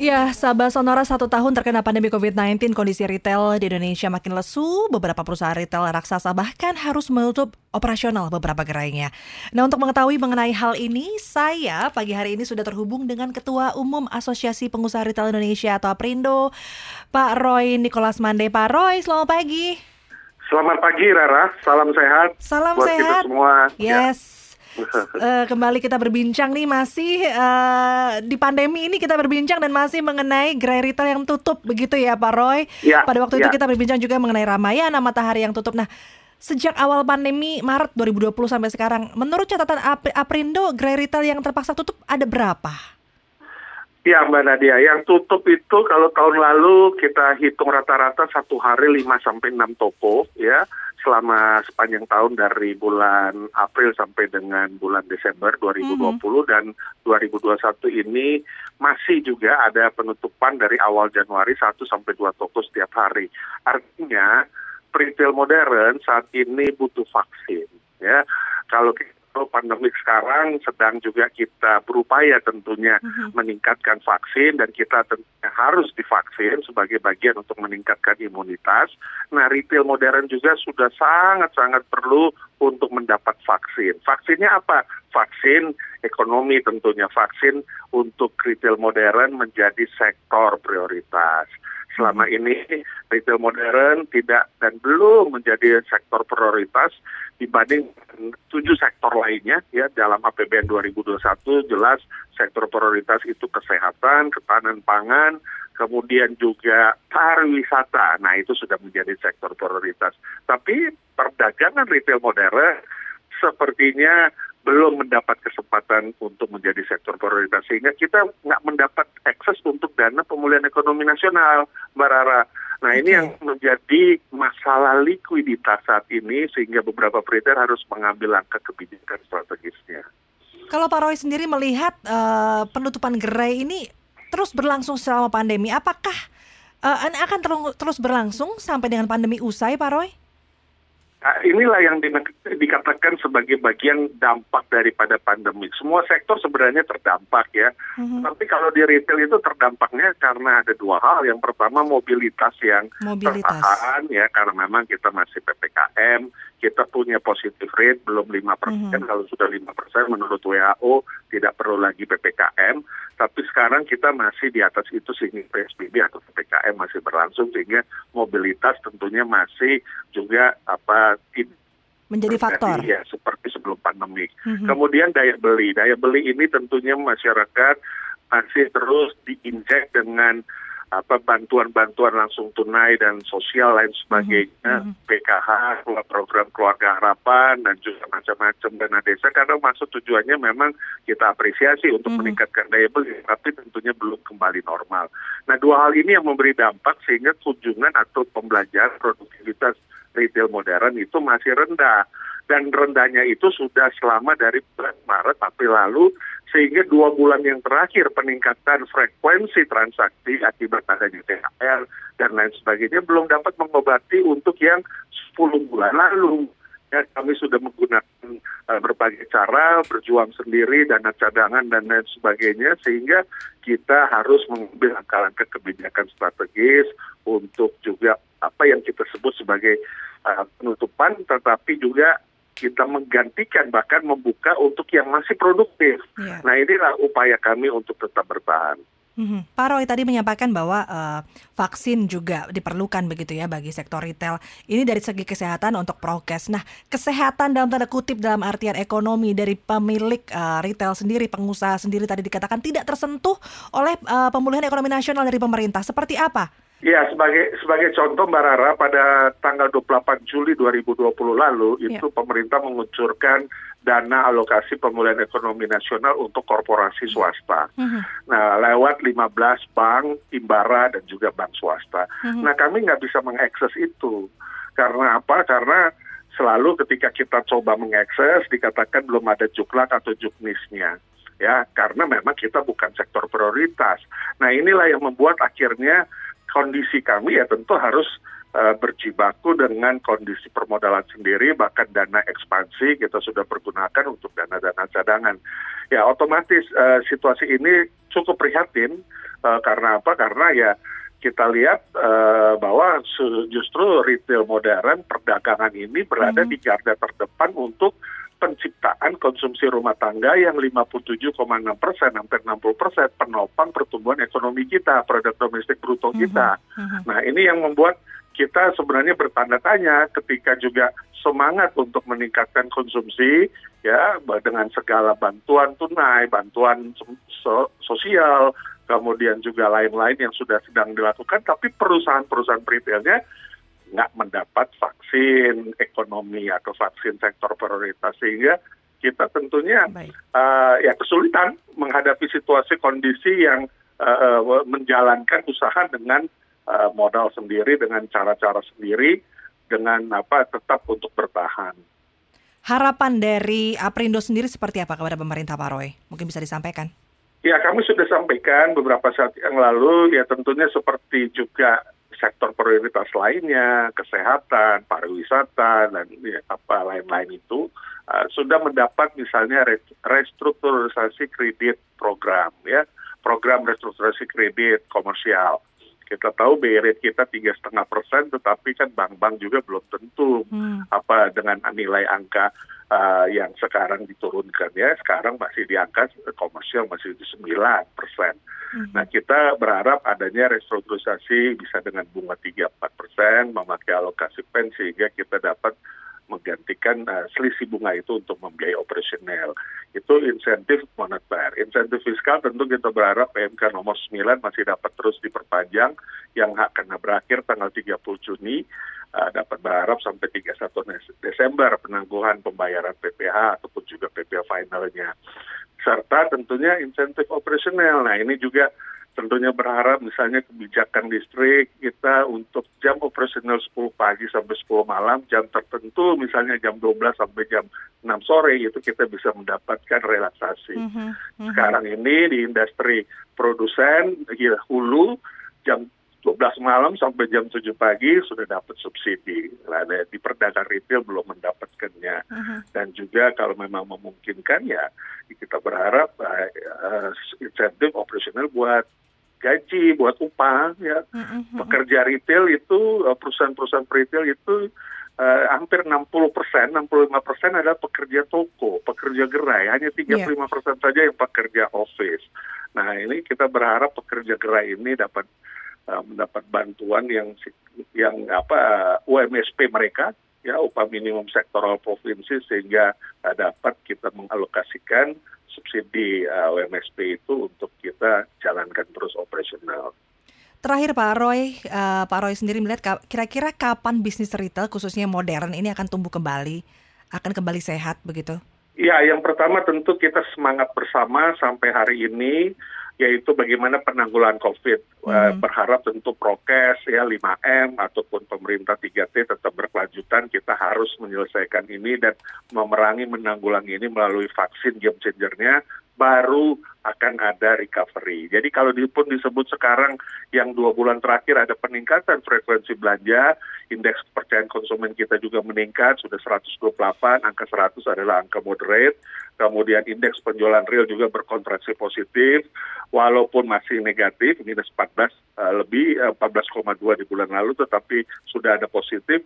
Ya, Sabah Sonora satu tahun terkena pandemi COVID-19, kondisi retail di Indonesia makin lesu. Beberapa perusahaan retail raksasa bahkan harus menutup operasional beberapa gerainya. Nah, untuk mengetahui mengenai hal ini, saya pagi hari ini sudah terhubung dengan Ketua Umum Asosiasi Pengusaha Retail Indonesia atau APRINDO, Pak Roy Nicholas Mande. Pak Roy, selamat pagi. Selamat pagi, Rara. Salam sehat. Salam buat sehat. kita semua. Ya. Eh, kembali kita berbincang nih masih eh, di pandemi ini kita berbincang dan masih mengenai gerai retail yang tutup begitu ya Pak Roy. Ya, Pada waktu itu ya. kita berbincang juga mengenai Ramayana Matahari yang tutup. Nah, sejak awal pandemi Maret 2020 sampai sekarang, menurut catatan Ap- Aprindo gerai retail yang terpaksa tutup ada berapa? Ya, Mbak Nadia. Yang tutup itu kalau tahun lalu kita hitung rata-rata satu hari 5 sampai 6 toko ya selama sepanjang tahun dari bulan April sampai dengan bulan Desember 2020 dan 2021 ini masih juga ada penutupan dari awal Januari 1 sampai 2 toko setiap hari. Artinya retail modern saat ini butuh vaksin ya. Kalau kita pandemik sekarang sedang juga kita berupaya tentunya meningkatkan vaksin dan kita tentunya harus divaksin sebagai bagian untuk meningkatkan imunitas. Nah, retail modern juga sudah sangat-sangat perlu untuk mendapat vaksin. Vaksinnya apa? Vaksin ekonomi tentunya, vaksin untuk retail modern menjadi sektor prioritas selama ini retail modern tidak dan belum menjadi sektor prioritas dibanding tujuh sektor lainnya ya dalam APBN 2021 jelas sektor prioritas itu kesehatan, ketahanan pangan, kemudian juga pariwisata. Nah, itu sudah menjadi sektor prioritas. Tapi perdagangan retail modern sepertinya belum mendapat kesempatan untuk menjadi sektor prioritas sehingga kita nggak mendapat akses untuk dana pemulihan ekonomi nasional, Mbak Rara. Nah ini Oke. yang menjadi masalah likuiditas saat ini sehingga beberapa retail harus mengambil langkah kebijakan strategisnya. Kalau Pak Roy sendiri melihat eh, penutupan gerai ini terus berlangsung selama pandemi, apakah eh, akan terus berlangsung sampai dengan pandemi usai, Pak Roy? Nah, inilah yang di- dikatakan sebagai bagian dampak daripada pandemi. Semua sektor sebenarnya terdampak ya. Mhm. Tapi kalau di retail itu terdampaknya karena ada dua hal. Yang pertama mobilitas yang Mobilitas. tertahan ya karena memang kita masih PPKM, kita punya positive rate belum 5%. Mhm. Kalau sudah 5% menurut WHO tidak perlu lagi PPKM. Tapi sekarang kita masih di atas itu sehingga PSBB atau PPKM masih berlangsung sehingga mobilitas tentunya masih juga apa tidak Menjadi faktor. ya seperti sebelum pandemi. Mhm. Kemudian daya beli, daya beli ini tentunya masyarakat masih terus diinjek dengan apa bantuan-bantuan langsung tunai dan sosial lain sebagainya, Mhm. PKH, program keluarga harapan dan juga macam-macam dana desa karena maksud tujuannya memang kita apresiasi untuk Mhm. meningkatkan daya beli, tapi tentunya belum kembali normal. Nah dua hal ini yang memberi dampak sehingga kunjungan atau pembelajaran produktivitas retail modern itu masih rendah dan rendahnya itu sudah selama dari bulan Maret April lalu sehingga dua bulan yang terakhir peningkatan frekuensi transaksi akibat adanya THR dan lain sebagainya belum dapat mengobati untuk yang 10 bulan lalu. Ya, kami sudah menggunakan eh, berbagai cara, berjuang sendiri, dana cadangan dan lain sebagainya, sehingga kita harus mengambil langkah-langkah kebijakan strategis untuk juga apa yang kita sebut sebagai eh, penutupan, tetapi juga kita menggantikan bahkan membuka untuk yang masih produktif. Iya. Nah inilah upaya kami untuk tetap bertahan. Mhm. Pak Roy tadi menyampaikan bahwa eh, vaksin juga diperlukan begitu ya bagi sektor retail. Ini dari segi kesehatan untuk prokes. Nah, kesehatan dalam tanda kutip dalam artian ekonomi dari pemilik eh, retail sendiri, pengusaha sendiri tadi dikatakan tidak tersentuh oleh eh, pemulihan ekonomi nasional dari pemerintah. Seperti apa? Ya, sebagai sebagai contoh Mbak Rara, pada tanggal 28 Juli 2020 lalu, itu pemerintah mengucurkan dana alokasi pemulihan ekonomi nasional untuk korporasi swasta. Mhm. Nah, lewat 15 bank, Imbara, dan juga bank swasta. Mhm. Nah, kami nggak bisa mengakses itu. Karena apa? Karena selalu ketika kita coba mengakses, dikatakan belum ada juklak atau juknisnya. Ya, karena memang kita bukan sektor prioritas. Nah, inilah yang membuat akhirnya kondisi kami ya tentu harus uh, berjibaku dengan kondisi permodalan sendiri, bahkan dana ekspansi kita sudah pergunakan untuk dana-dana cadangan. Ya otomatis uh, situasi ini cukup prihatin Uh, karena apa? Karena ya kita lihat uh, bahwa justru retail modern perdagangan ini berada hmm. di garda terdepan untuk penciptaan konsumsi rumah tangga yang 57,6 persen, hampir 60 persen penopang pertumbuhan ekonomi kita, produk domestik bruto mhm. kita. Mm -hmm. Nah ini yang membuat kita sebenarnya bertanda tanya ketika juga semangat untuk meningkatkan konsumsi ya dengan segala bantuan tunai, bantuan so sosial, kemudian juga lain-lain yang sudah sedang dilakukan, tapi perusahaan-perusahaan retailnya nggak mendapat vaksin ekonomi atau vaksin sektor prioritas sehingga kita tentunya uh, ya kesulitan menghadapi situasi kondisi yang uh, menjalankan usaha dengan uh, modal sendiri dengan cara-cara sendiri dengan apa tetap untuk bertahan. Harapan dari Aprindo sendiri seperti apa kepada pemerintah Pak Roy? Mungkin bisa disampaikan. Ya kami sudah sampaikan beberapa saat yang lalu ya tentunya seperti juga sektor prioritas lainnya, kesehatan, pariwisata dan ya, apa lain-lain itu uh, sudah mendapat misalnya restrukturisasi kredit program ya, program restrukturisasi kredit komersial. Kita tahu BI rate kita tiga setengah persen, tetapi kan bank-bank juga belum tentu hmm. apa dengan nilai angka uh, yang sekarang diturunkan ya. Sekarang masih di angka komersial masih di sembilan persen. Hmm. Nah kita berharap adanya restrukturisasi bisa dengan bunga tiga empat persen, memakai alokasi pen sehingga kita dapat menggantikan uh, selisih bunga itu untuk membiayai operasional. Itu insentif moneter. Insentif fiskal tentu kita berharap PMK nomor 9 masih dapat terus diperpanjang yang akan berakhir tanggal 30 Juni uh, dapat berharap sampai 31 Desember penangguhan pembayaran PPH ataupun juga PPH finalnya. Serta tentunya insentif operasional. Nah ini juga tentunya berharap misalnya kebijakan listrik kita untuk jam operasional 10 pagi sampai 10 malam, jam tertentu misalnya jam 12 sampai jam 6 sore itu kita bisa mendapatkan relaksasi. Mm -hmm. Sekarang ini di industri produsen hulu jam 12 malam sampai jam 7 pagi sudah dapat subsidi. Nah, di perdagangan retail belum mendapatkannya. Uh -huh. Dan juga kalau memang memungkinkan ya kita berharap uh, insentif operasional buat gaji, buat upah ya. -huh. Pekerja retail itu perusahaan-perusahaan retail itu uh, hampir 60 persen, 65 persen adalah pekerja toko, pekerja gerai. Hanya 35 yeah. persen saja yang pekerja office. Nah ini kita berharap pekerja gerai ini dapat uh, mendapat bantuan yang yang apa UMSP mereka ya upah minimum sektoral provinsi sehingga uh, dapat kita mengalokasikan subsidi uh, UMSP itu untuk kita jalankan terus operasional. Terakhir Pak Roy, uh, Pak Roy sendiri melihat kira-kira kapan bisnis retail khususnya modern ini akan tumbuh kembali, akan kembali sehat begitu? Ya, yang pertama tentu kita semangat bersama sampai hari ini yaitu bagaimana penanggulangan COVID. Hmm. berharap tentu prokes ya 5M ataupun pemerintah 3T tetap berkelanjutan. Kita harus menyelesaikan ini dan memerangi menanggulangi ini melalui vaksin game changernya baru akan ada recovery. Jadi kalau pun disebut sekarang yang dua bulan terakhir ada peningkatan frekuensi belanja, indeks kepercayaan konsumen kita juga meningkat, sudah 128, angka 100 adalah angka moderate, kemudian indeks penjualan real juga berkontraksi positif, walaupun masih negatif, minus 14 uh, eh, lebih, uh, eh, 14,2 di bulan lalu, tetapi sudah ada positif.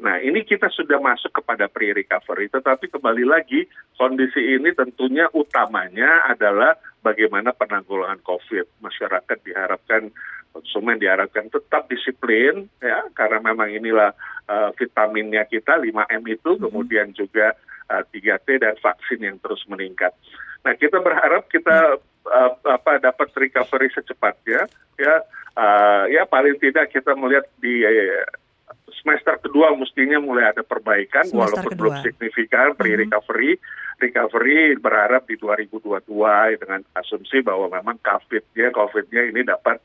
Nah, ini kita sudah masuk kepada pre-recovery, tetapi kembali lagi kondisi ini tentunya utamanya adalah bagaimana penanggulangan COVID. Masyarakat diharapkan, konsumen diharapkan tetap disiplin, ya, karena memang inilah uh, vitaminnya kita 5M itu, mm -hmm. kemudian juga uh, eh, 3T dan vaksin yang terus meningkat. Nah, kita berharap kita uh, apa dapat recovery secepatnya, ya, uh, ya paling tidak kita melihat di uh, semester kedua mestinya mulai ada perbaikan semester walaupun kedua. belum signifikan pre-recovery. Mm-hmm. Recovery berharap di 2022 dengan asumsi bahwa memang COVID-nya COVID-nya ini dapat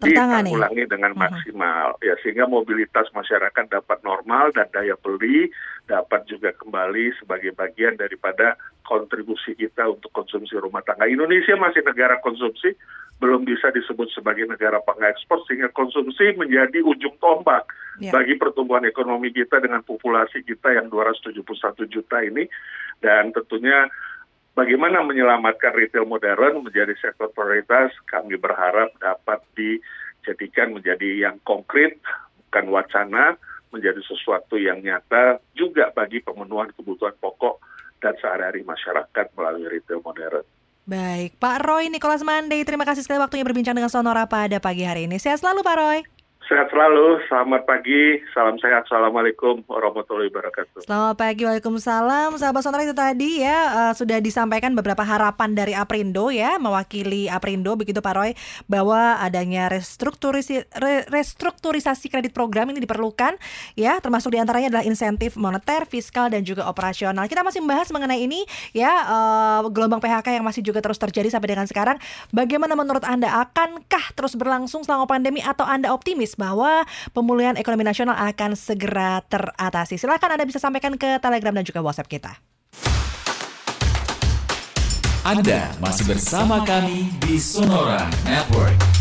ditanggulangi dengan maksimal uh-huh. ya sehingga mobilitas masyarakat dapat normal dan daya beli dapat juga kembali sebagai bagian daripada kontribusi kita untuk konsumsi rumah tangga. Indonesia masih negara konsumsi, belum bisa disebut sebagai negara pengekspor sehingga konsumsi menjadi ujung tombak ya. bagi pertumbuhan ekonomi kita dengan populasi kita yang 271 juta ini dan tentunya bagaimana menyelamatkan retail modern menjadi sektor prioritas, kami berharap dapat dijadikan menjadi yang konkret, bukan wacana, menjadi sesuatu yang nyata juga bagi pemenuhan kebutuhan pokok dan sehari-hari masyarakat melalui retail modern. Baik, Pak Roy Nicholas Mandey, terima kasih sekali waktunya berbincang dengan Sonora pada pagi hari ini. Sehat selalu Pak Roy. Sehat selalu, selamat pagi, salam sehat, assalamualaikum warahmatullahi wabarakatuh. Selamat pagi, waalaikumsalam. Sahabat sonora itu tadi ya uh, sudah disampaikan beberapa harapan dari Aprindo ya, mewakili Aprindo begitu Pak Roy, bahwa adanya restrukturisi, re, restrukturisasi kredit program ini diperlukan ya, termasuk di antaranya adalah insentif moneter, fiskal dan juga operasional. Kita masih membahas mengenai ini ya, uh, gelombang PHK yang masih juga terus terjadi sampai dengan sekarang. Bagaimana menurut Anda akankah terus berlangsung selama pandemi atau Anda optimis? Bahwa pemulihan ekonomi nasional akan segera teratasi. Silakan Anda bisa sampaikan ke Telegram dan juga WhatsApp kita. Anda masih bersama kami di Sonora Network.